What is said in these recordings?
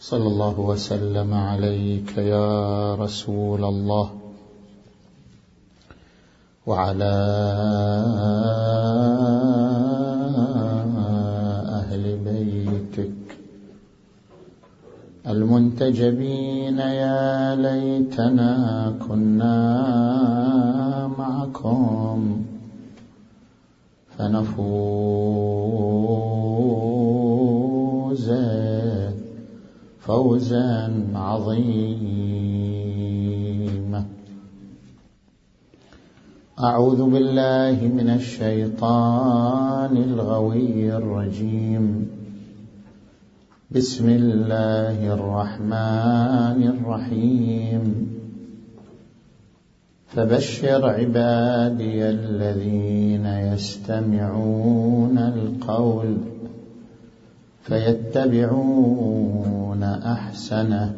صلى الله وسلم عليك يا رسول الله وعلى أهل بيتك المنتجبين يا ليتنا كنا معكم فنفوز فوزا عظيما. أعوذ بالله من الشيطان الغوي الرجيم. بسم الله الرحمن الرحيم. فبشر عبادي الذين يستمعون القول. فيتبعون أحسنه.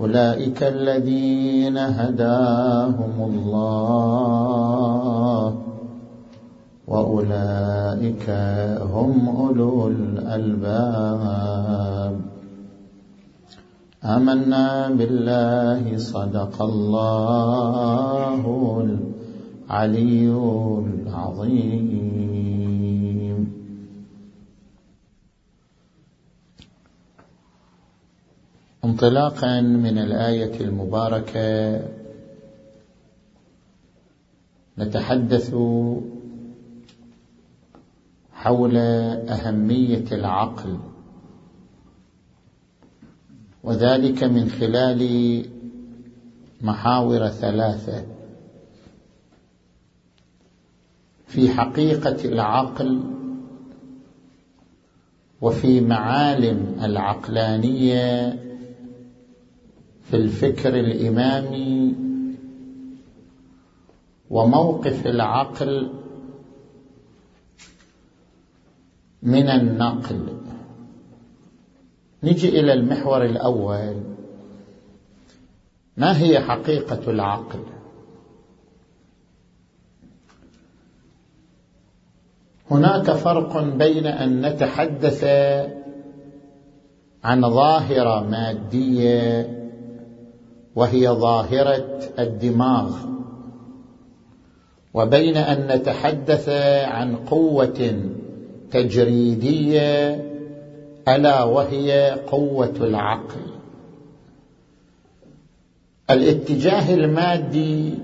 أولئك الذين هداهم الله وأولئك هم أولو الألباب. آمنا بالله صدق الله العلي العظيم. انطلاقا من الآية المباركة نتحدث حول أهمية العقل وذلك من خلال محاور ثلاثة. في حقيقة العقل وفي معالم العقلانية في الفكر الإمامي وموقف العقل من النقل. نجي إلى المحور الأول. ما هي حقيقة العقل؟ هناك فرق بين أن نتحدث عن ظاهرة مادية وهي ظاهرة الدماغ. وبين أن نتحدث عن قوة تجريدية ألا وهي قوة العقل. الاتجاه المادي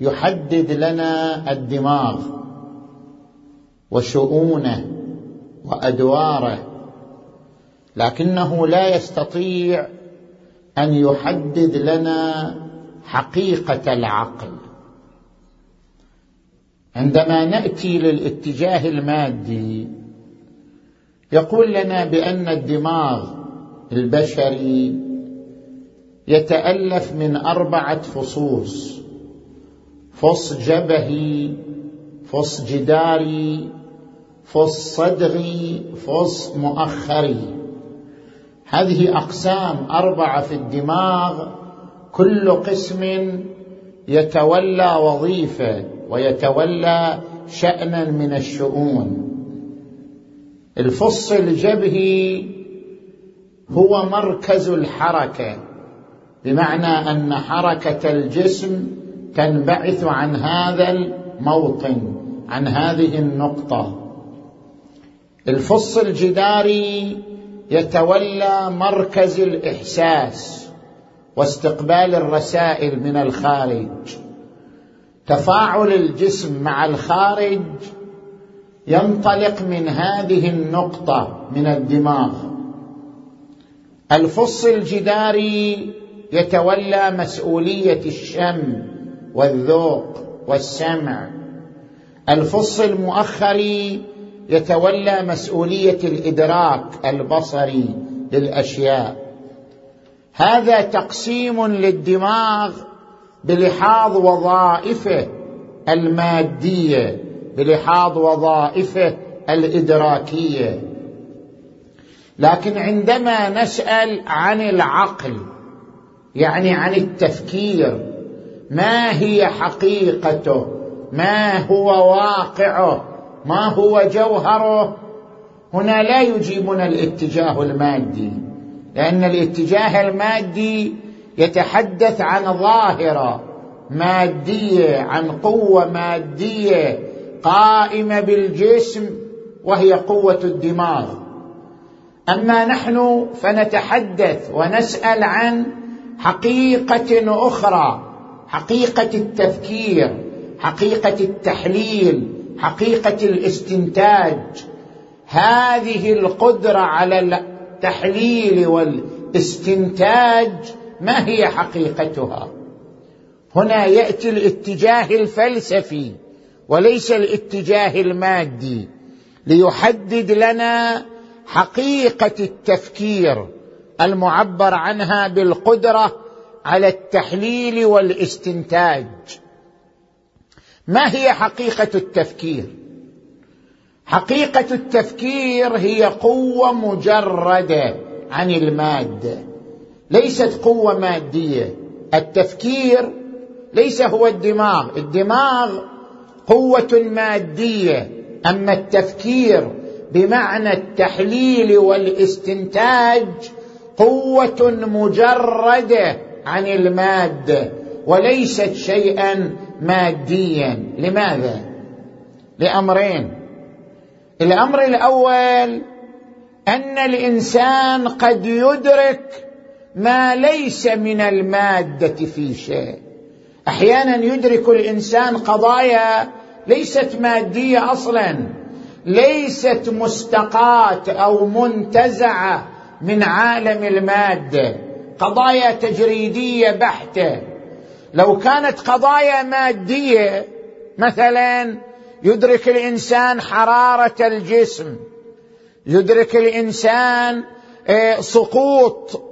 يحدد لنا الدماغ وشؤونه وأدواره لكنه لا يستطيع أن يحدد لنا حقيقة العقل. عندما نأتي للاتجاه المادي يقول لنا بأن الدماغ البشري يتألف من أربعة فصوص فص جبهي فص جداري فص صدغي فص مؤخري. هذه أقسام أربعة في الدماغ كل قسم يتولى وظيفة ويتولى شأنا من الشؤون. الفص الجبهي هو مركز الحركة بمعنى أن حركة الجسم تنبعث عن هذا الموطن عن هذه النقطة. الفص الجداري يتولى مركز الإحساس واستقبال الرسائل من الخارج. تفاعل الجسم مع الخارج ينطلق من هذه النقطة من الدماغ. الفص الجداري يتولى مسؤولية الشم والذوق والسمع. الفص المؤخري يتولى مسؤولية الإدراك البصري للأشياء. هذا تقسيم للدماغ بلحاظ وظائفه المادية بلحاظ وظائفه الإدراكية. لكن عندما نسأل عن العقل يعني عن التفكير ما هي حقيقته؟ ما هو واقعه؟ ما هو جوهره؟ هنا لا يجيبنا الاتجاه المادي لأن الاتجاه المادي يتحدث عن ظاهرة مادية عن قوة مادية قائمة بالجسم وهي قوة الدماغ. أما نحن فنتحدث ونسأل عن حقيقة أخرى حقيقة التفكير حقيقة التحليل حقيقة الاستنتاج. هذه القدرة على التحليل والاستنتاج ما هي حقيقتها؟ هنا يأتي الاتجاه الفلسفي وليس الاتجاه المادي ليحدد لنا حقيقة التفكير المعبر عنها بالقدرة على التحليل والاستنتاج. ما هي حقيقة التفكير؟ حقيقة التفكير هي قوة مجردة عن المادة. ليست قوة مادية. التفكير ليس هو الدماغ. الدماغ قوة مادية. أما التفكير بمعنى التحليل والاستنتاج قوة مجردة عن المادة وليست شيئا ماديا. لماذا؟ لأمرين. الأمر الأول أن الإنسان قد يدرك ما ليس من المادة في شيء. أحيانا يدرك الإنسان قضايا ليست مادية أصلا ليست مستقاة أو منتزعة من عالم المادة. قضايا تجريدية بحتة. لو كانت قضايا مادية مثلا يدرك الإنسان حرارة الجسم يدرك الإنسان آه، سقوط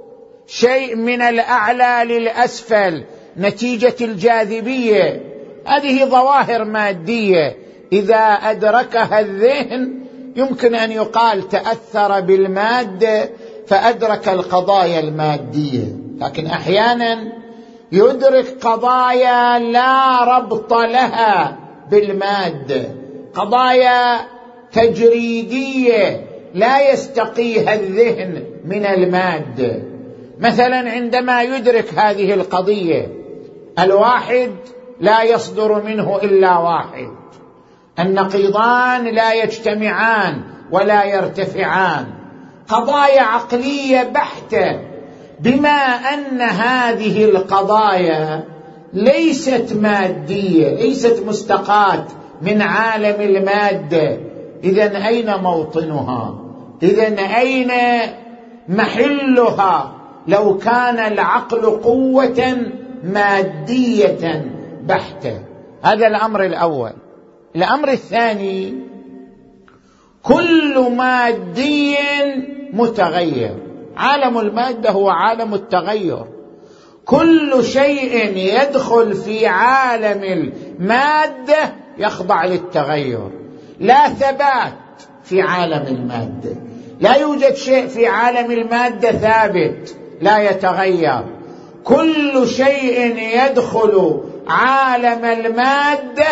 شيء من الأعلى للأسفل نتيجة الجاذبية. هذه ظواهر مادية. إذا أدركها الذهن يمكن أن يقال تأثر بالمادة فأدرك القضايا المادية. لكن أحيانا يدرك قضايا لا ربط لها بالمادة. قضايا تجريدية لا يستقيها الذهن من المادة. مثلا عندما يدرك هذه القضية الواحد لا يصدر منه إلا واحد. النقيضان لا يجتمعان ولا يرتفعان. قضايا عقلية بحتة بما أن هذه القضايا ليست مادية ليست مستقاة من عالم المادة. اذا أين موطنها؟ اذا أين محلها؟ لو كان العقل قوة مادية بحتة. هذا الأمر الأول. الأمر الثاني كل مادي متغير. عالم المادة هو عالم التغير. كل شيء يدخل في عالم المادة يخضع للتغير. لا ثبات في عالم المادة. لا يوجد شيء في عالم المادة ثابت لا يتغير. كل شيء يدخل عالم المادة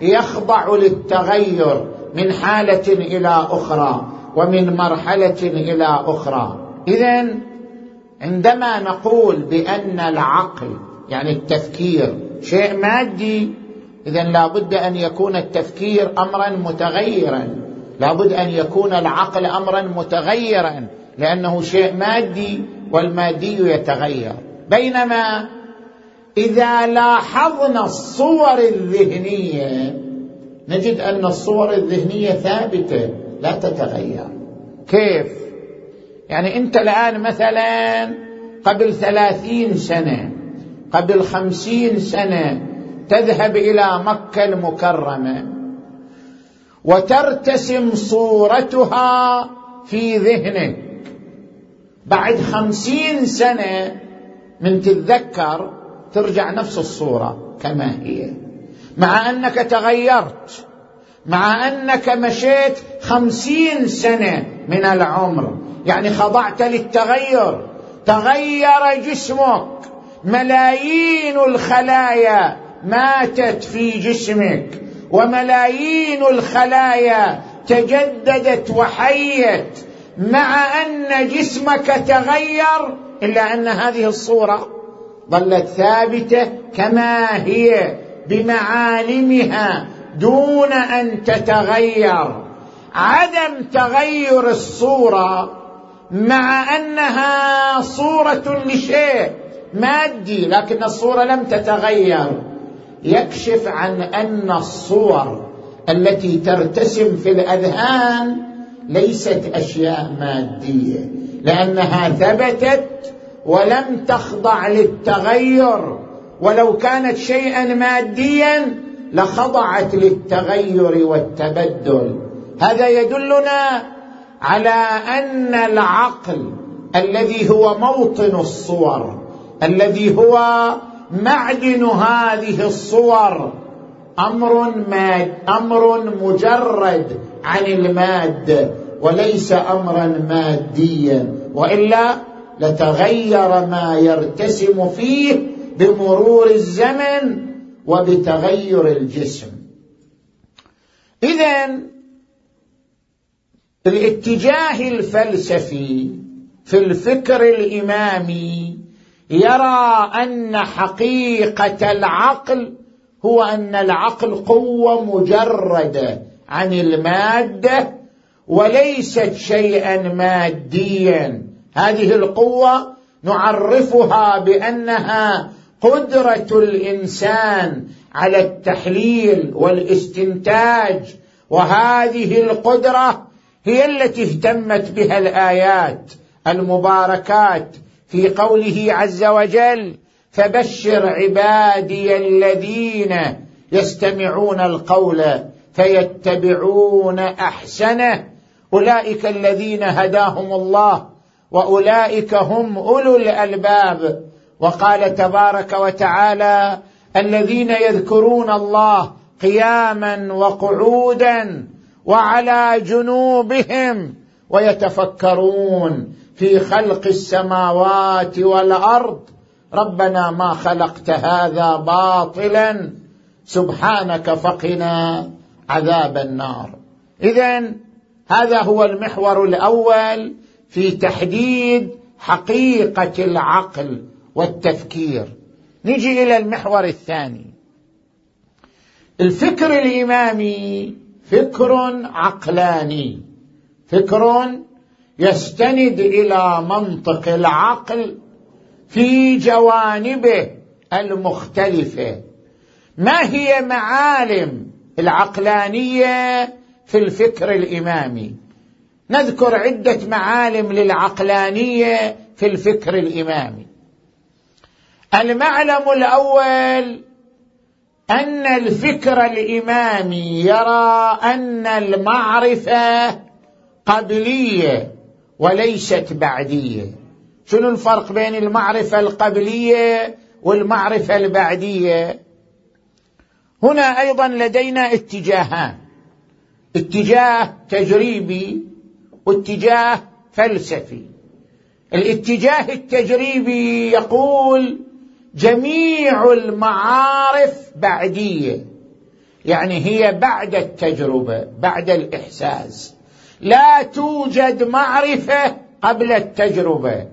يخضع للتغير من حالة إلى أخرى ومن مرحلة إلى أخرى. اذا عندما نقول بأن العقل يعني التفكير شيء مادي اذا لابد أن يكون التفكير امرا متغيرا. لابد أن يكون العقل امرا متغيرا لأنه شيء مادي والمادي يتغير. بينما إذا لاحظنا الصور الذهنية نجد أن الصور الذهنية ثابتة لا تتغير. كيف؟ يعني انت الآن مثلا قبل ثلاثين سنة قبل خمسين سنة تذهب إلى مكة المكرمة وترتسم صورتها في ذهنك. بعد خمسين سنة من تتذكر ترجع نفس الصورة كما هي. مع أنك تغيرت مع أنك مشيت خمسين سنة من العمر يعني خضعت للتغير. تغير جسمك. ملايين الخلايا ماتت في جسمك. وملايين الخلايا تجددت وحيت. مع أن جسمك تغير إلا أن هذه الصورة ظلت ثابتة كما هي بمعالمها دون أن تتغير. عدم تغير الصورة مع أنها صورة لشيء مادي لكن الصورة لم تتغير. يكشف عن أن الصور التي ترتسم في الأذهان ليست أشياء مادية لأنها ثبتت ولم تخضع للتغير. ولو كانت شيئا ماديا لخضعت للتغير والتبدل. هذا يدلنا على أن العقل الذي هو موطن الصور الذي هو معدن هذه الصور أمر ماد أمر مجرد عن الماده وليس أمرا ماديا وإلا لتغير ما يرتسم فيه بمرور الزمن وبتغير الجسم. اذا الاتجاه الفلسفي في الفكر الإمامي يرى أن حقيقة العقل هو أن العقل قوة مجردة عن المادة وليست شيئا ماديا. هذه القوة نعرفها بأنها قدرة الإنسان على التحليل والاستنتاج وهذه القدرة هي التي اهتمت بها الآيات المباركات في قوله عز وجل فبشر عبادي الذين يستمعون القول فيتبعون أحسنه. أولئك الذين هداهم الله وأولئك هم أولو الألباب. وقال تبارك وتعالى الذين يذكرون الله قياما وقعودا وعلى جنوبهم ويتفكرون في خلق السماوات والأرض. ربنا ما خلقت هذا باطلا. سبحانك فقنا عذاب النار. اذا هذا هو المحور الأول في تحديد حقيقة العقل والتفكير. نجي إلى المحور الثاني. الفكر الإمامي فكر عقلاني. فكر يستند إلى منطق العقل في جوانبه المختلفة. ما هي معالم العقلانية في الفكر الإمامي؟ نذكر عدة معالم للعقلانية في الفكر الإمامي. المعلم الأول أن الفكر الإمامي يرى أن المعرفة قبلية وليست بعدية. شنو الفرق بين المعرفة القبلية والمعرفة البعدية؟ هنا أيضا لدينا اتجاهان. اتجاه تجريبي واتجاه فلسفي. الاتجاه التجريبي يقول جميع المعارف بعدية. يعني هي بعد التجربة بعد الإحساس. لا توجد معرفة قبل التجربة.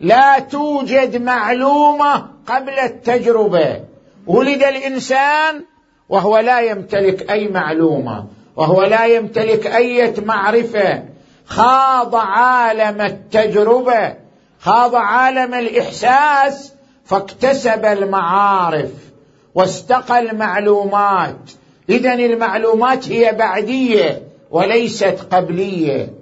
لا توجد معلومة قبل التجربة. ولد الإنسان وهو لا يمتلك أي معلومة وهو لا يمتلك أي معرفة. خاض عالم التجربة خاض عالم الإحساس فاكتسب المعارف واستقى المعلومات. اذا المعلومات هي بعدية وليست قبلية.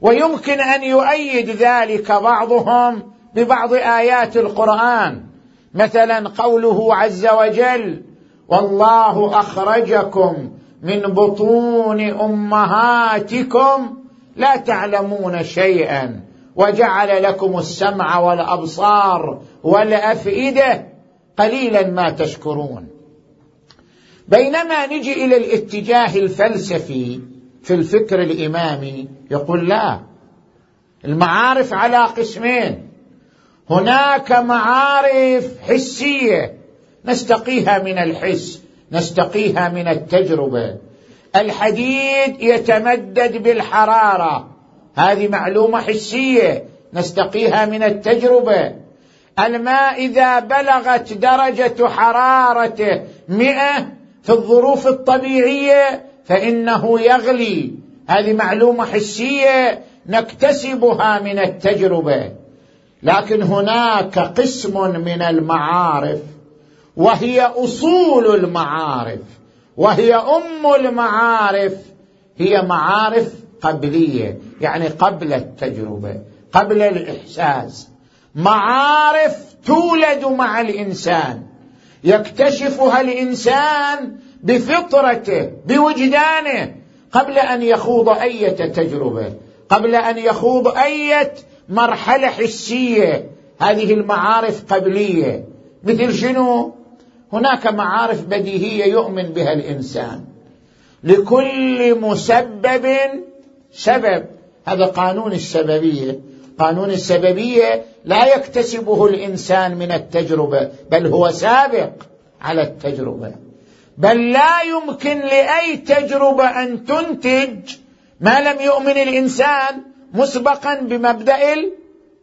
ويمكن أن يؤيد ذلك بعضهم ببعض آيات القرآن. مثلا قوله عز وجل والله أخرجكم من بطون أمهاتكم لا تعلمون شيئا وجعل لكم السمع والأبصار والأفئدة قليلا ما تشكرون. بينما نجي إلى الاتجاه الفلسفي في الفكر الإمامي يقول لا المعارف على قسمين. هناك معارف حسية نستقيها من الحس نستقيها من التجربة. الحديد يتمدد بالحرارة هذه معلومة حسية نستقيها من التجربة. الماء إذا بلغت درجة حرارته مئة في الظروف الطبيعية فإنه يغلي. هذه معلومة حسية نكتسبها من التجربة. لكن هناك قسم من المعارف وهي أصول المعارف وهي أم المعارف هي معارف قبلية. يعني قبل التجربة قبل الإحساس. معارف تولد مع الإنسان. يكتشفها الإنسان بفطرته بوجدانه قبل أن يخوض أي تجربة قبل أن يخوض أي مرحلة حسية. هذه المعارف قبلية. مثل شنو؟ هناك معارف بديهية يؤمن بها الإنسان. لكل مسبب سبب. هذا قانون السببية. قانون السببية لا يكتسبه الإنسان من التجربة بل هو سابق على التجربة. بل لا يمكن لأي تجربة أن تنتج ما لم يؤمن الإنسان مسبقا بمبدأ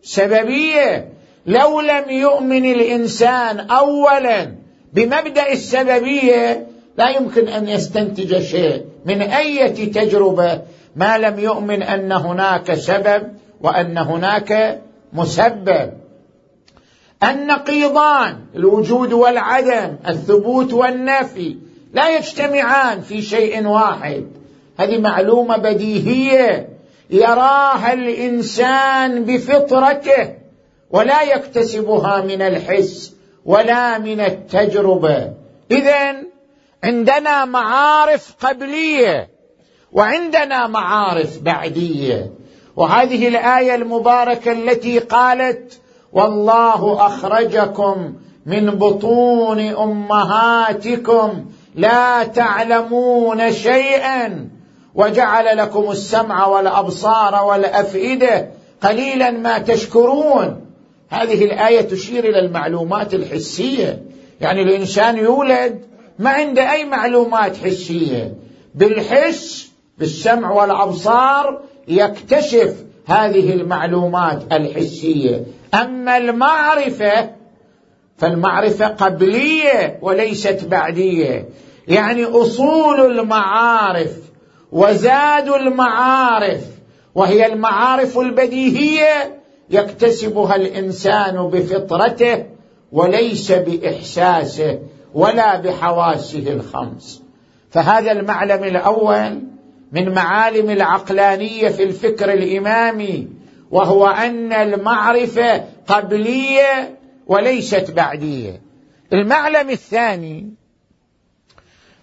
السببية. لو لم يؤمن الإنسان اولا بمبدأ السببية لا يمكن أن يستنتج شيء من أي تجربة ما لم يؤمن أن هناك سبب وأن هناك مسبب. النقيضان الوجود والعدم الثبوت والنفي لا يجتمعان في شيء واحد. هذه معلومة بديهية. يراها الإنسان بفطرته ولا يكتسبها من الحس ولا من التجربة. اذا عندنا معارف قبلية وعندنا معارف بعدية. وهذه الآية المباركة التي قالت والله أخرجكم من بطون أمهاتكم لا تعلمون شيئا وجعل لكم السمع والأبصار والأفئدة قليلا ما تشكرون. هذه الآية تشير إلى المعلومات الحسية. يعني الإنسان يولد ما عنده أي معلومات حسية. بالحس بالسمع والأبصار يكتشف هذه المعلومات الحسية. أما المعرفة فالمعرفة قبلية وليست بعدية. يعني أصول المعارف وزاد المعارف وهي المعارف البديهية يكتسبها الإنسان بفطرته وليس بإحساسه ولا بحواسه الخمس. فهذا المعلم الأول من معالم العقلانية في الفكر الإمامي وهو أن المعرفة قبلية وليست بعدية. المعلم الثاني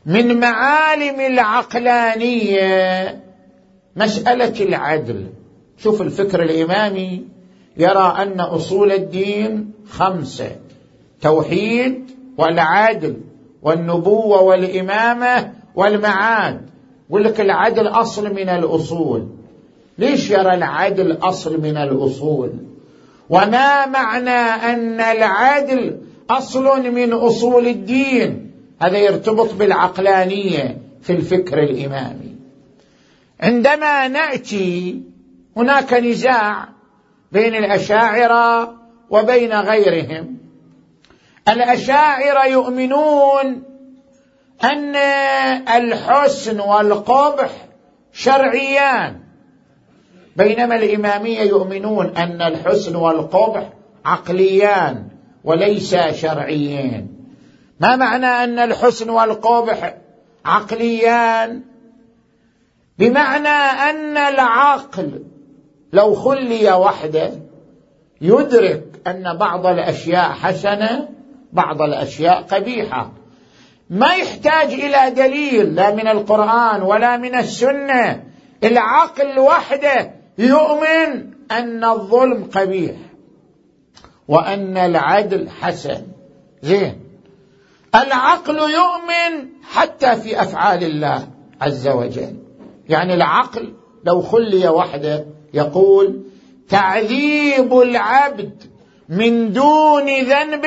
من معالم العقلانية مسألة العدل. شوف الفكر الإمامي يرى أن أصول الدين خمسة توحيد والعدل والنبوة والإمامة والمعاد. يقول لك العدل أصل من الأصول. ليش يرى العدل أصل من الأصول؟ وما معنى أن العدل أصل من أصول الدين؟ هذا يرتبط بالعقلانية في الفكر الإمامي. عندما نأتي هناك نزاع بين الأشاعرة وبين غيرهم. الأشاعرة يؤمنون أن الحسن والقبح شرعيان. بينما الإمامية يؤمنون أن الحسن والقبح عقليان وليس شرعيين. ما معنى أن الحسن والقبح عقليان؟ بمعنى أن العقل لو خلي وحده يدرك أن بعض الأشياء حسنة بعض الأشياء قبيحة. ما يحتاج إلى دليل لا من القرآن ولا من السنة. العقل وحده يؤمن أن الظلم قبيح وأن العدل حسن. زين. العقل يؤمن حتى في أفعال الله عز وجل. يعني العقل لو خلي وحده يقول تعذيب العبد من دون ذنب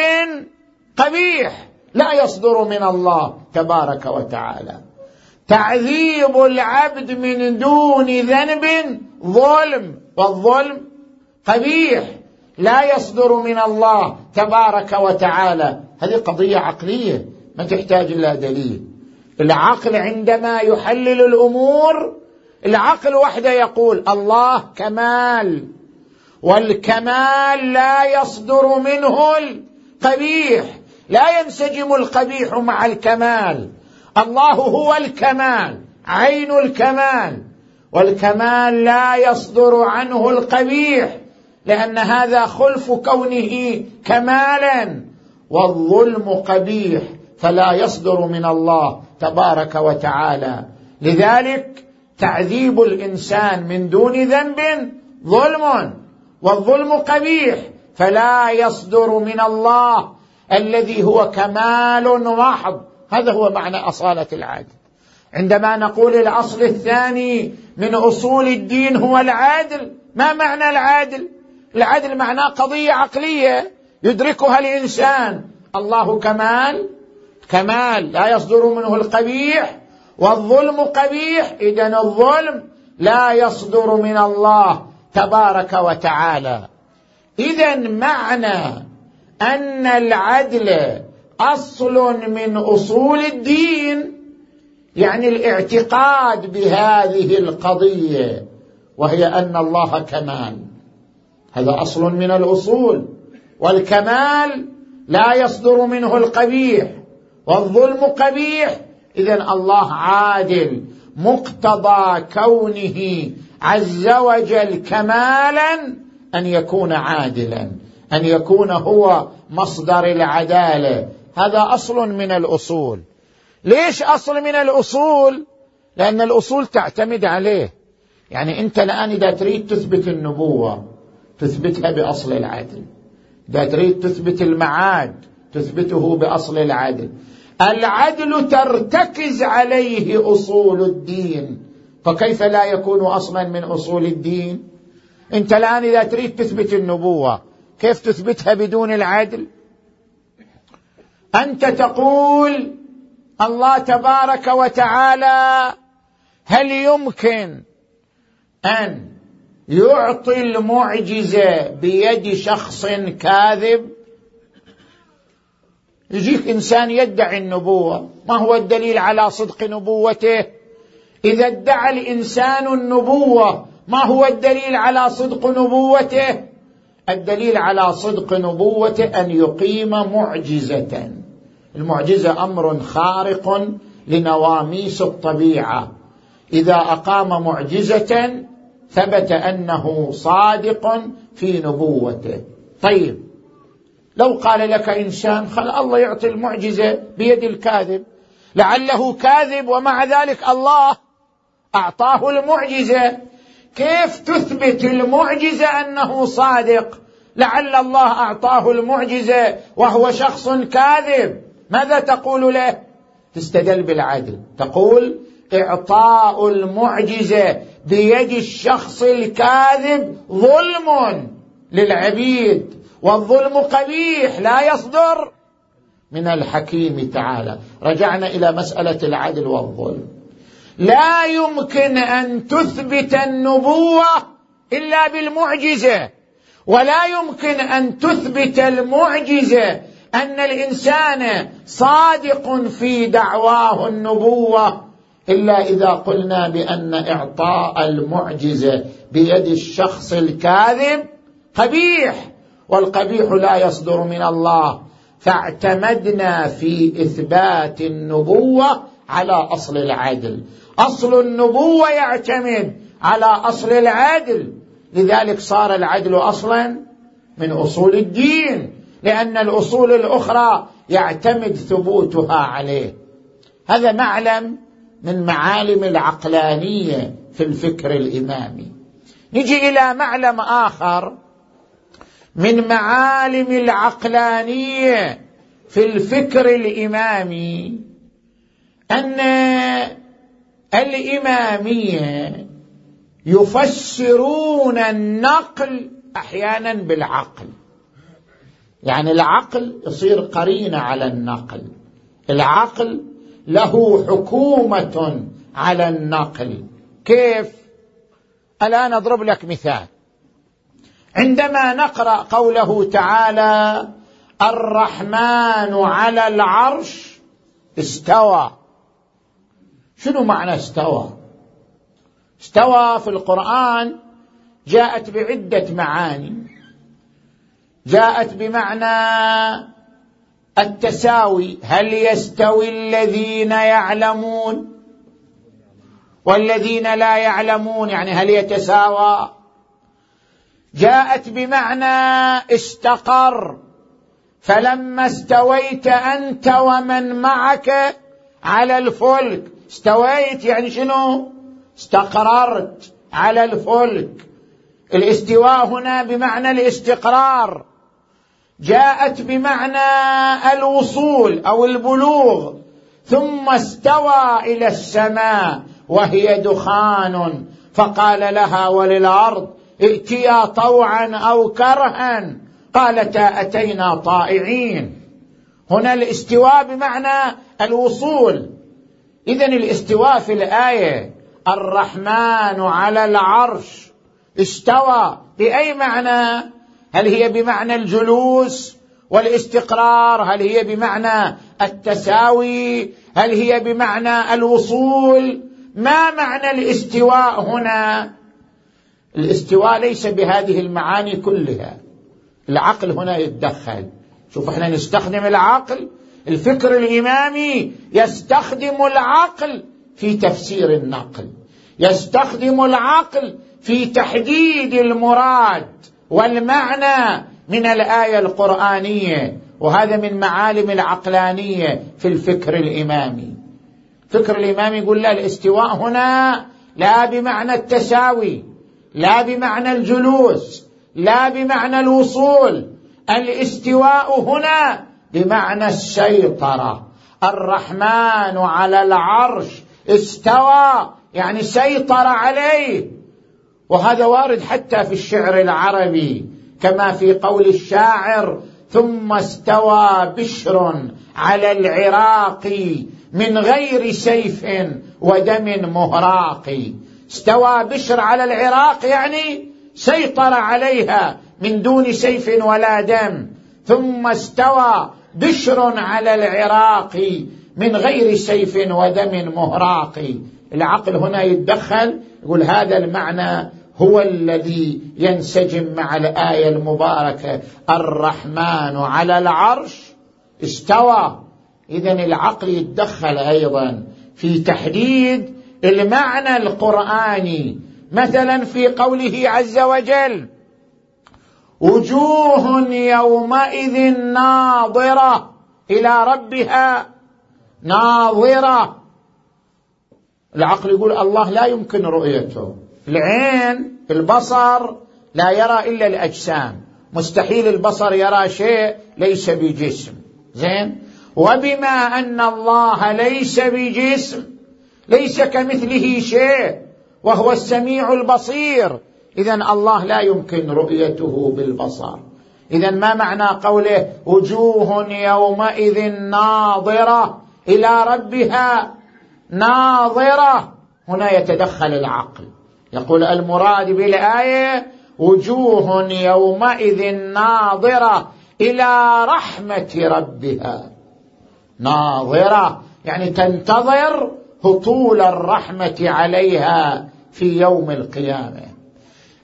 قبيح. لا يصدر من الله تبارك وتعالى. تعذيب العبد من دون ذنب ظلم والظلم قبيح. لا يصدر من الله تبارك وتعالى. هذه قضية عقلية ما تحتاج إلى دليل. العقل عندما يحلل الأمور العقل وحده يقول الله كمال والكمال لا يصدر منه القبيح. لا ينسجم القبيح مع الكمال. الله هو الكمال عين الكمال. والكمال لا يصدر عنه القبيح لأن هذا خلف كونه كمالا. والظلم قبيح فلا يصدر من الله تبارك وتعالى. لذلك تعذيب الإنسان من دون ذنب ظلم. والظلم قبيح فلا يصدر من الله الذي هو كمال محض هذا هو معنى أصالة العدل عندما نقول الأصل الثاني من أصول الدين هو العدل ما معنى العدل العدل معناه قضية عقلية يدركها الإنسان. الله كمال كمال. لا يصدر منه القبيح والظلم قبيح. اذا الظلم لا يصدر من الله تبارك وتعالى. اذا معنى أن العدل أصل من أصول الدين. يعني الاعتقاد بهذه القضية وهي أن الله كمال. هذا أصل من الأصول. والكمال لا يصدر منه القبيح والظلم قبيح. اذا الله عادل مقتضى كونه عز وجل كمالا أن يكون عادلا. أن يكون هو مصدر العدالة. هذا أصل من الأصول. ليش أصل من الأصول؟ لأن الأصول تعتمد عليه. يعني أنت الآن إذا تريد تثبت النبوة تثبتها بأصل العدل. إذا تريد تثبت المعاد تثبته بأصل العدل. العدل ترتكز عليه أصول الدين. فكيف لا يكون أصلا من أصول الدين؟ أنت الآن إذا تريد تثبت النبوة كيف تثبتها بدون العدل؟ أنت تقول الله تبارك وتعالى هل يمكن أن يعطي المعجزة بيد شخص كاذب؟ يجيك إنسان يدعي النبوة ما هو الدليل على صدق نبوته؟ إذا ادعى الإنسان النبوة ما هو الدليل على صدق نبوته؟ الدليل على صدق نبوته أن يقيم معجزة. المعجزة أمر خارق لنواميس الطبيعة. إذا أقام معجزة ثبت أنه صادق في نبوته. طيب لو قال لك إنسان خل الله يعطي المعجزة بيد الكاذب لعله كاذب ومع ذلك الله أعطاه المعجزة. كيف تثبت المعجزة أنه صادق؟ لعل الله أعطاه المعجزة وهو شخص كاذب. ماذا تقول له؟ تستدل بالعدل. تقول إعطاء المعجزة بيد الشخص الكاذب ظلم للعبيد والظلم قبيح لا يصدر. من الحكيم تعالى. رجعنا إلى مسألة العدل والظلم. لا يمكن أن تثبت النبوة إلا بالمعجزة. ولا يمكن أن تثبت المعجزة أن الإنسان صادق في دعواه النبوة إلا إذا قلنا بأن إعطاء المعجزة بيد الشخص الكاذب قبيح. والقبيح لا يصدر من الله. فاعتمدنا في إثبات النبوة على أصل العدل. أصل النبوة يعتمد على أصل العدل. لذلك صار العدل أصلا من أصول الدين لأن الأصول الأخرى يعتمد ثبوتها عليه. هذا معلم من معالم العقلانية في الفكر الإمامي. نجي إلى معلم آخر من معالم العقلانية في الفكر الإمامي أن الإمامية يفسرون النقل أحيانا بالعقل. يعني العقل يصير قرينة على النقل. العقل له حكومة على النقل. كيف؟ الآن أضرب لك مثال. عندما نقرأ قوله تعالى الرحمن على العرش استوى. شنو معنى استوى؟ استوى في القرآن جاءت بعدة معاني. جاءت بمعنى التساوي. هل يستوي الذين يعلمون؟ والذين لا يعلمون يعني هل يتساوى؟ جاءت بمعنى استقر. فلما استويت أنت ومن معك على الفلك استويت يعني شنو؟ استقررت على الفلك. الاستواء هنا بمعنى الاستقرار. جاءت بمعنى الوصول أو البلوغ. ثم استوى إلى السماء وهي دخان. فقال لها وللأرض ائتيا طوعا أو كرها. قالتا أتينا طائعين. هنا الاستواء بمعنى الوصول. اذا الاستواء في الآية الرحمن على العرش استوى. بأي معنى؟ هل هي بمعنى الجلوس والاستقرار؟ هل هي بمعنى التساوي؟ هل هي بمعنى الوصول؟ ما معنى الاستواء هنا؟ الاستواء ليس بهذه المعاني كلها. العقل هنا يتدخل. شوف إحنا نستخدم العقل الفكر الإمامي يستخدم العقل في تفسير النقل يستخدم العقل في تحديد المراد والمعنى من الآية القرآنية وهذا من معالم العقلانية في الفكر الإمامي. الفكر الإمامي يقول لا الاستواء هنا لا بمعنى التساوي لا بمعنى الجلوس لا بمعنى الوصول الاستواء هنا بمعنى السيطره الرحمن على العرش استوى يعني سيطر عليه. وهذا وارد حتى في الشعر العربي كما في قول الشاعر ثم استوى بشر على العراق من غير سيف ودم مهراق. استوى بشر على العراق يعني سيطر عليها من دون سيف ولا دم. ثم استوى بشر على العراق من غير سيف ودم مهراق. العقل هنا يتدخل يقول هذا المعنى هو الذي ينسجم مع الآية المباركة. الرحمن على العرش استوى. اذا العقل يتدخل أيضا في تحديد المعنى القرآني. مثلا في قوله عز وجل وجوه يومئذ ناظرة إلى ربها ناظرة. العقل يقول الله لا يمكن رؤيته. العين البصر لا يرى إلا الأجسام. مستحيل البصر يرى شيء ليس بجسم. زين؟ وبما أن الله ليس بجسم ليس كمثله شيء وهو السميع البصير. اذا الله لا يمكن رؤيته بالبصر. اذا ما معنى قوله وجوه يومئذ ناظرة إلى ربها ناظرة؟ هنا يتدخل العقل. يقول المراد بالآية وجوه يومئذ ناظرة إلى رحمة ربها. ناظرة يعني تنتظر هطول الرحمة عليها في يوم القيامة.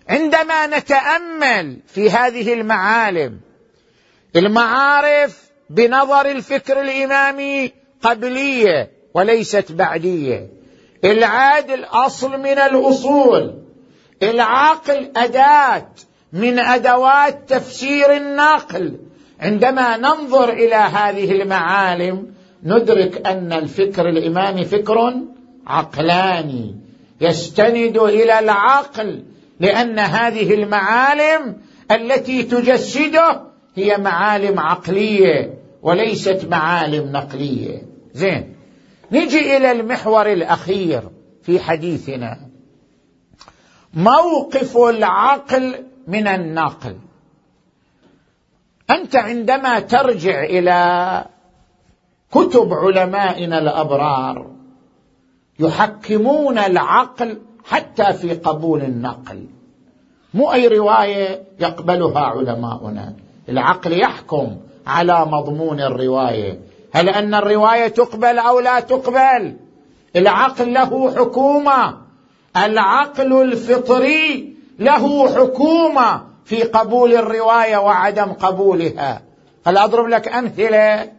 عندما نتأمل في هذه المعالم المعارف بنظر الفكر الإمامي قبلية وليست بعدية. العادل اصل من الأصول العقل أداة من أدوات تفسير النقل. عندما ننظر إلى هذه المعالم ندرك أن الفكر الإمامي فكر عقلاني يستند إلى العقل لأن هذه المعالم التي تجسده هي معالم عقلية وليست معالم نقلية. زين. نجي إلى المحور الأخير في حديثنا. موقف العقل من النقل. أنت عندما ترجع إلى كتب علمائنا الأبرار يحكمون العقل حتى في قبول النقل. مو أي رواية يقبلها علماؤنا. العقل يحكم على مضمون الرواية. هل أن الرواية تقبل أو لا تقبل؟ العقل له حكومة. العقل الفطري له حكومة في قبول الرواية وعدم قبولها. هل أضرب لك أمثلة؟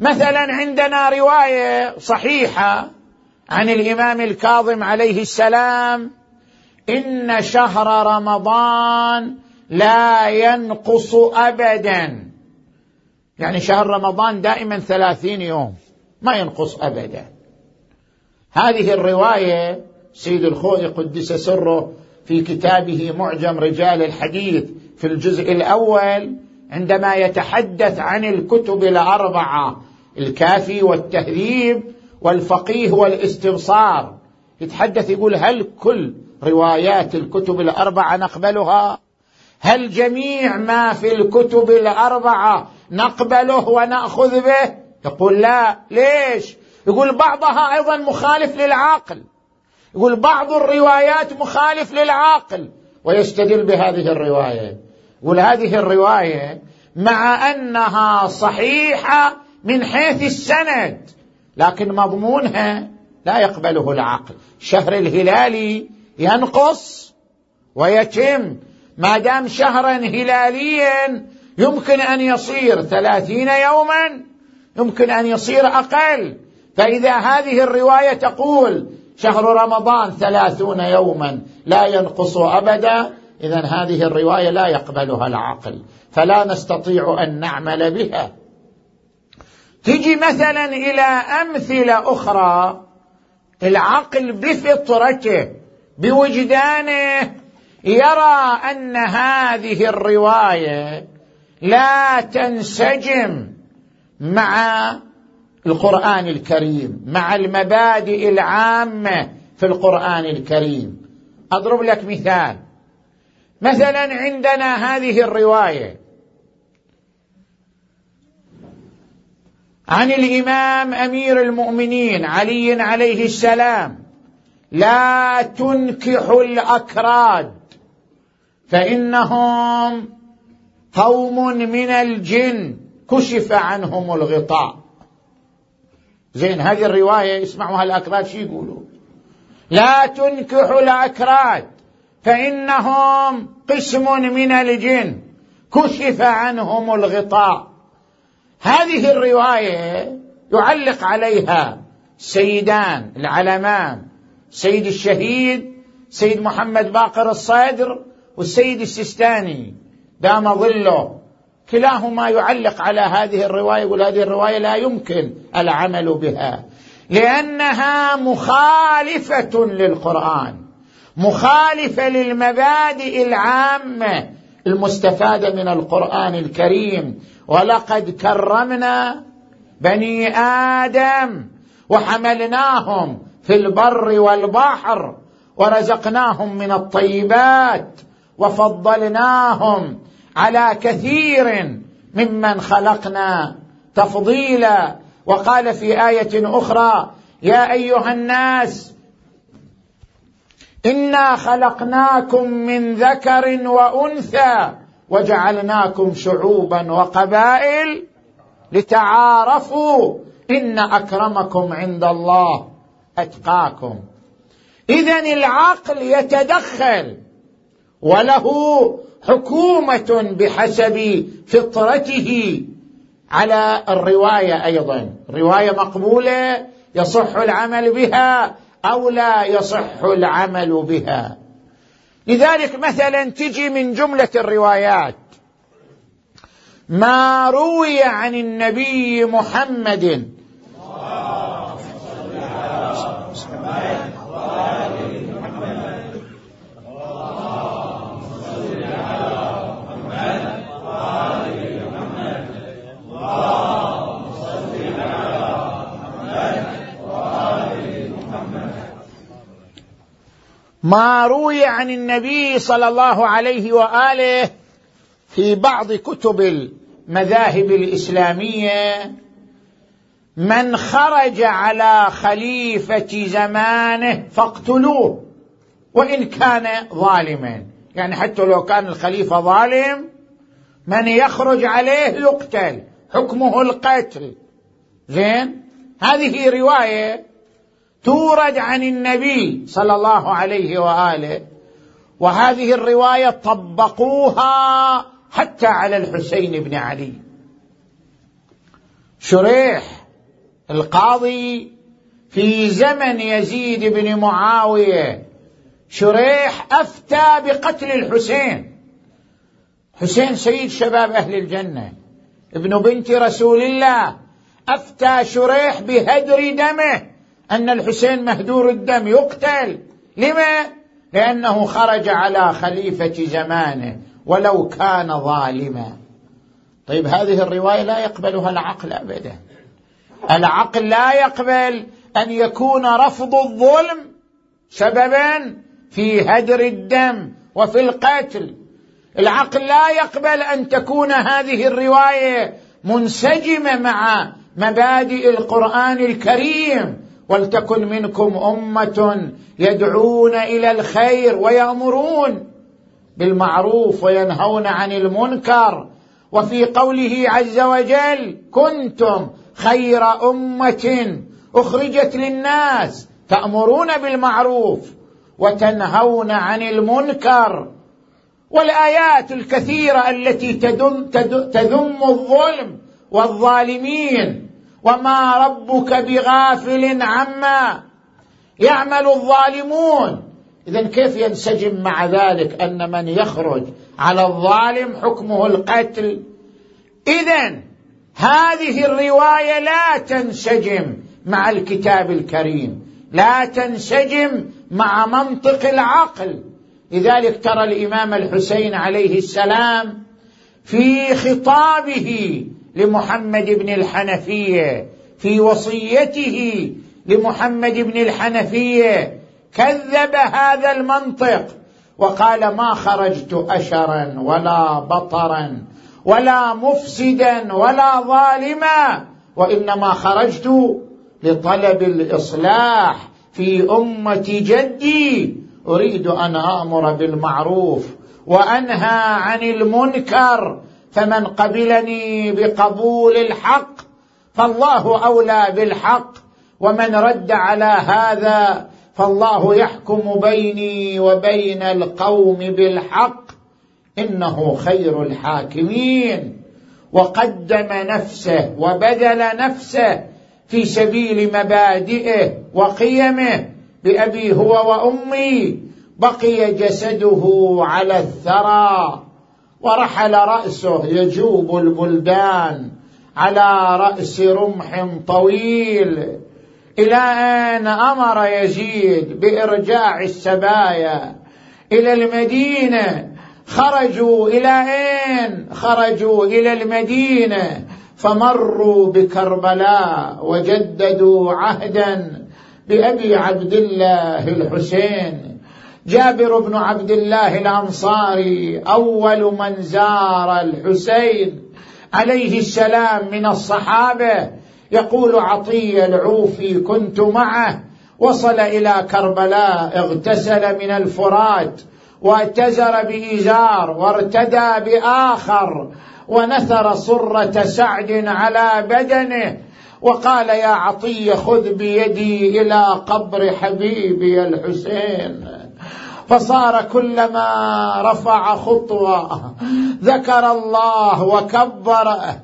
مثلا عندنا رواية صحيحة عن الإمام الكاظم عليه السلام إن شهر رمضان لا ينقص ابدا. يعني شهر رمضان دائما ثلاثين يوم ما ينقص ابدا. هذه الرواية سيد الخوئي قدس سره في كتابه معجم رجال الحديث في الجزء الأول عندما يتحدث عن الكتب الأربعة الكافي والتهذيب والفقيه والاستبصار. يتحدث يقول هل كل روايات الكتب الأربعة نقبلها؟ هل جميع ما في الكتب الأربعة نقبله ونأخذ به؟ يقول لا. ليش؟ يقول بعضها أيضا مخالف للعقل يقول بعض الروايات مخالف للعقل ويستدل بهذه الرواية. يقول هذه الرواية مع أنها صحيحة من حيث السند. لكن مضمونها لا يقبله العقل. شهر الهلالي ينقص ويتم. ما دام شهرا هلاليا يمكن أن يصير ثلاثين يوما يمكن أن يصير أقل. فإذا هذه الرواية تقول شهر رمضان ثلاثون يوما لا ينقص أبدا اذا هذه الرواية لا يقبلها العقل. فلا نستطيع أن نعمل بها. تجي مثلا إلى أمثلة أخرى العقل بفطرته بوجدانه يرى أن هذه الرواية لا تنسجم مع القرآن الكريم مع المبادئ العامة في القرآن الكريم. أضرب لك مثال. مثلا عندنا هذه الرواية. عن الإمام أمير المؤمنين علي عليه السلام لا تنكحوا الأكراد فإنهم قوم من الجن كشف عنهم الغطاء. زين هذه الرواية يسمعوها الأكراد شو يقولوا؟ لا تنكحوا الأكراد فإنهم قسم من الجن كشف عنهم الغطاء. هذه الرواية يعلق عليها سيدان العلمان سيد الشهيد سيد محمد باقر الصدر والسيد السيستاني دام ظله. كلاهما يعلق على هذه الرواية يقول هذه الرواية لا يمكن العمل بها لأنها مخالفة للقرآن مخالفة للمبادئ العامة المستفادة من القرآن الكريم ولقد كرمنا بني آدم وحملناهم في البر والبحر ورزقناهم من الطيبات وفضلناهم على كثير ممن خلقنا تفضيلا. وقال في آية أخرى يا أيها الناس إنا خلقناكم من ذكر وأنثى وجعلناكم شعوبا وقبائل لتعارفوا إن أكرمكم عند الله أتقاكم. اذا العقل يتدخل وله حكومة بحسب فطرته على الرواية أيضا. رواية مقبولة يصح العمل بها أو لا يصح العمل بها. لذلك مثلا تجي من جملة الروايات. ما روي عن النبي محمد. ما روي عن النبي صلى الله عليه وآله في بعض كتب المذاهب الإسلامية من خرج على خليفة زمانه فاقتلوه وإن كان ظالما. يعني حتى لو كان الخليفة ظالم من يخرج عليه يقتل حكمه القتل. زين؟ هذه رواية تورد عن النبي صلى الله عليه وآله وهذه الرواية طبقوها حتى على الحسين بن علي. شريح القاضي في زمن يزيد بن معاوية شريح أفتى بقتل الحسين. حسين سيد شباب أهل الجنة ابن بنت رسول الله أفتى شريح بهدر دمه. أن الحسين مهدور الدم يقتل. لما؟ لأنه خرج على خليفة زمانه ولو كان ظالما. طيب هذه الرواية لا يقبلها العقل أبدا. العقل لا يقبل أن يكون رفض الظلم سببا في هدر الدم وفي القتل. العقل لا يقبل أن تكون هذه الرواية منسجمة مع مبادئ القرآن الكريم. ولتكن منكم أمة يدعون إلى الخير ويأمرون بالمعروف وينهون عن المنكر. وفي قوله عز وجل كنتم خير أمة أخرجت للناس تأمرون بالمعروف وتنهون عن المنكر. والآيات الكثيرة التي تذم, تذم الظلم والظالمين وما ربك بغافل عما يعمل الظالمون. اذا كيف ينسجم مع ذلك أن من يخرج على الظالم حكمه القتل؟ اذا هذه الرواية لا تنسجم مع الكتاب الكريم لا تنسجم مع منطق العقل. لذلك ترى الإمام الحسين عليه السلام في خطابه لمحمد بن الحنفيه في وصيته لمحمد بن الحنفيه كذب هذا المنطق. وقال ما خرجت اشرا ولا بطرا ولا مفسدا ولا ظالما وإنما خرجت لطلب الإصلاح في أمة جدي. أريد أن آمر بالمعروف وأنهى عن المنكر. فمن قبلني بقبول الحق فالله أولى بالحق ومن رد على هذا فالله يحكم بيني وبين القوم بالحق إنه خير الحاكمين. وقدم نفسه وبذل نفسه في سبيل مبادئه وقيمه بأبي هو وأمي بقي جسده على الثرى. ورحل رأسه يجوب البلدان على رأس رمح طويل. إلى ان أمر يزيد بإرجاع السبايا؟ إلى المدينة. خرجوا إلى أين؟ خرجوا إلى المدينة. فمروا بكربلاء وجددوا عهدا بأبي عبد الله الحسين. جابر بن عبد الله الأنصاري أول من زار الحسين عليه السلام من الصحابة. يقول عطيه العوفي كنت معه وصل إلى كربلاء اغتسل من الفرات واتزر بإزار وارتدى بآخر ونثر صرة سعد على بدنه وقال يا عطية خذ بيدي إلى قبر حبيبي الحسين. فصار كلما رفع خطوة ذكر الله وكبره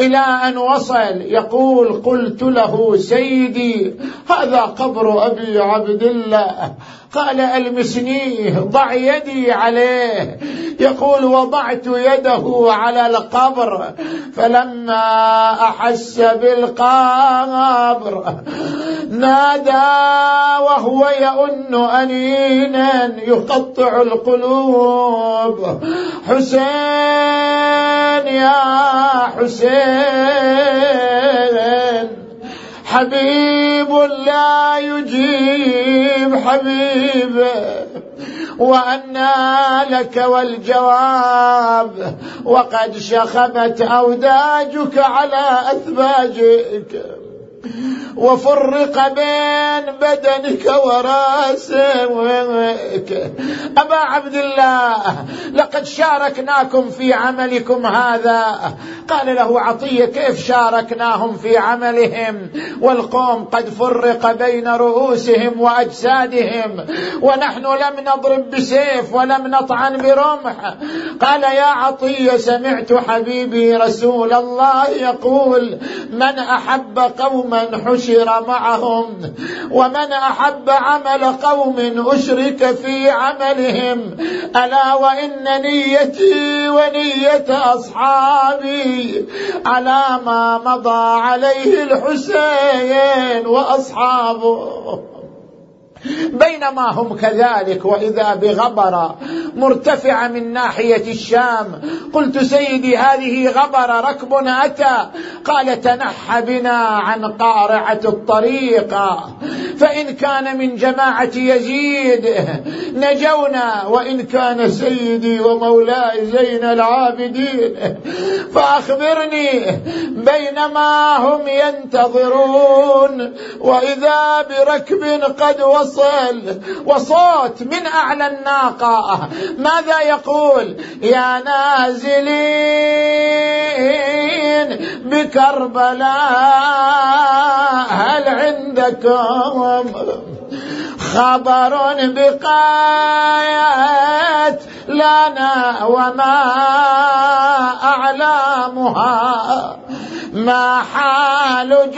إلى أن وصل. يقول قلت له سيدي هذا قبر أبي عبد الله. قال ألمسنيه ضع يدي عليه. يقول وضعت يده على القبر فلما أحس بالقبر نادى وهو يؤن أنينا يقطع القلوب. حسين يا حسين. حبيب لا يجيب حبيبه وأنى لك والجواب وقد شخبت أوداجك على أثباجك. وفرق بين بدنك وراسك. أبا عبد الله لقد شاركناكم في عملكم هذا. قال له عطية كيف شاركناهم في عملهم؟ والقوم قد فرق بين رؤوسهم وأجسادهم. ونحن لم نضرب بسيف ولم نطعن برمح. قال يا عطية سمعت حبيبي رسول الله يقول من أحب قوما حشر معهم ومن أحب عمل قوم أشرك في عملهم ألا وإن نيتي ونية أصحابي على ما مضى عليه الحسين وأصحابه. بينما هم كذلك وإذا بغبره مرتفعه من ناحية الشام. قلت سيدي هذه غبره ركب أتى. قال تنحى بنا عن قارعة الطريق. فإن كان من جماعة يزيد نجونا وإن كان سيدي ومولاي زين العابدين. فأخبرني بينما هم ينتظرون. وإذا بركب قد وصل وصوت من أعلى الناقة. ماذا يقول يا نازلين بكربلاء هل عندكم خبر بقايات لنا وما أعلامها؟ ما حال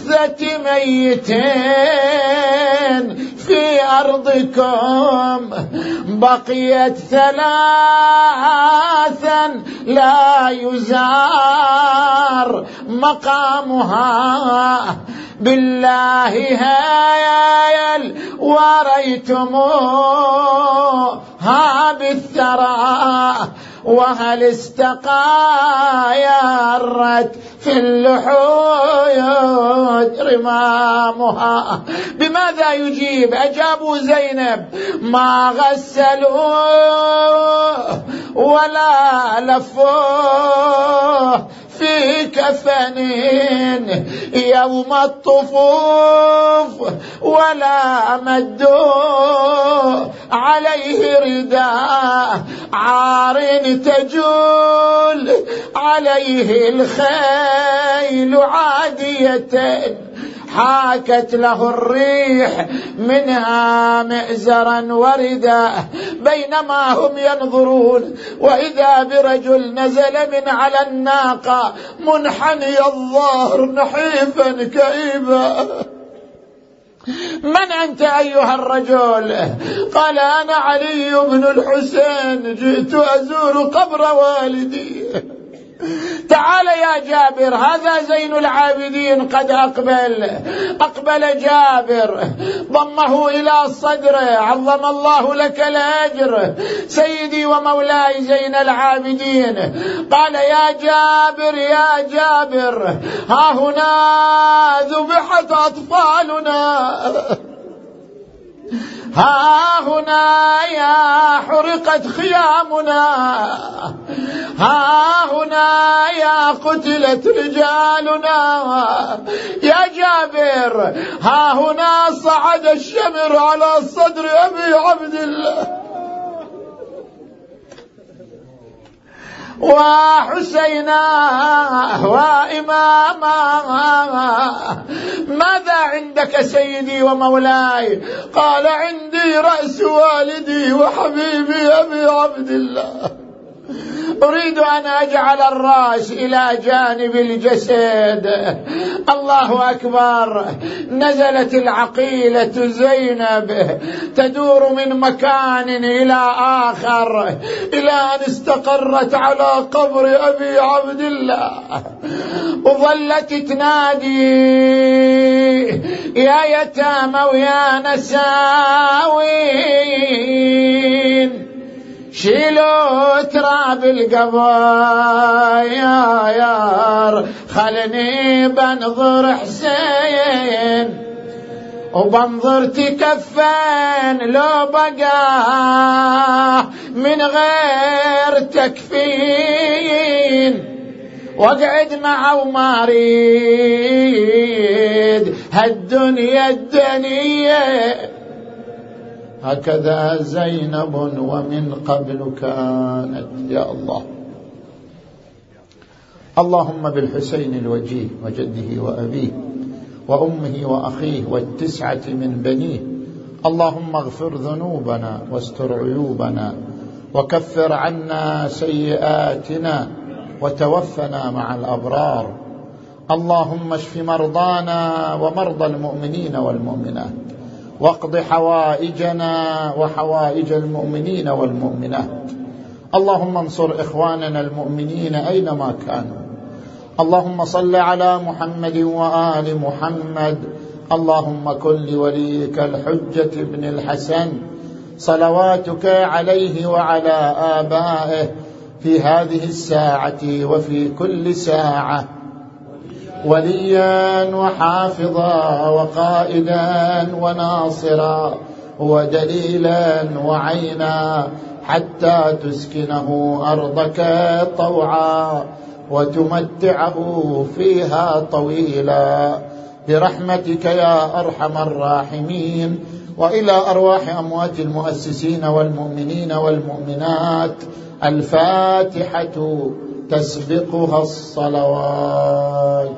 جثة ميتين في أرضكم بقيت ثلاثا لا يزار مقامها. بالله هايل وريتموها بالثرى. وهل استقايرت في اللحود رمامها بماذا يجيب؟ أجابوا زينب ما غسلوه ولا لفوه. في كفن يوم الطفوف ولا مدوا عليه رداء عار تجول عليه الخيل عادية حاكت له الريح منها مئزرا وردا بينما هم ينظرون وإذا برجل نزل من على الناقة منحني الظهر نحيفا كئيبا. من أنت أيها الرجل؟ قال أنا علي بن الحسين جئت أزور قبر والدي. تعال يا جابر هذا زين العابدين قد أقبل. أقبل جابر ضمه إلى صدره عظم الله لك الأجر. سيدي ومولاي زين العابدين قال يا جابر يا جابر ها هنا ذبحت أطفالنا. ها هنا يا حرقت خيامنا. ها هنا يا قتلت رجالنا. يا جابر ها هنا صعد الشمر على صدر أبي عبد الله. وحسينا وإماما ماذا عندك سيدي ومولاي؟ قال عندي رأس والدي وحبيبي أبي عبد الله. أريد أن أجعل الرأس إلى جانب الجسد. الله أكبر. نزلت العقيلة زينب تدور من مكان إلى آخر إلى أن استقرت على قبر أبي عبد الله. وظلت تنادي يا يتامى ويا نساوين. شيلوا تراب يار خلني بنظر حسين وبنظر تكفن لو بقى من غير تكفين. واقعد معه وما أريد هالدنيا الدنيا هكذا زينب ومن قبل كانت يا الله. اللهم بالحسين الوجيه وجده وأبيه وأمه وأخيه والتسعة من بنيه. اللهم اغفر ذنوبنا واستر عيوبنا وكفر عنا سيئاتنا وتوفنا مع الأبرار. اللهم اشف مرضانا ومرضى المؤمنين والمؤمنات. واقض حوائجنا وحوائج المؤمنين والمؤمنات. اللهم انصر إخواننا المؤمنين أينما كانوا. اللهم صل على محمد وآل محمد. اللهم كن لوليك الحجة بن الحسن. صلواتك عليه وعلى آبائه في هذه الساعة وفي كل ساعة. وليا وحافظا وقائدا وناصرا ودليلا وعينا حتى تسكنه أرضك طوعا وتمتعه فيها طويلا. برحمتك يا أرحم الراحمين. وإلى أرواح أموات المؤسسين والمؤمنين والمؤمنات الفاتحة تسبقها الصلوات.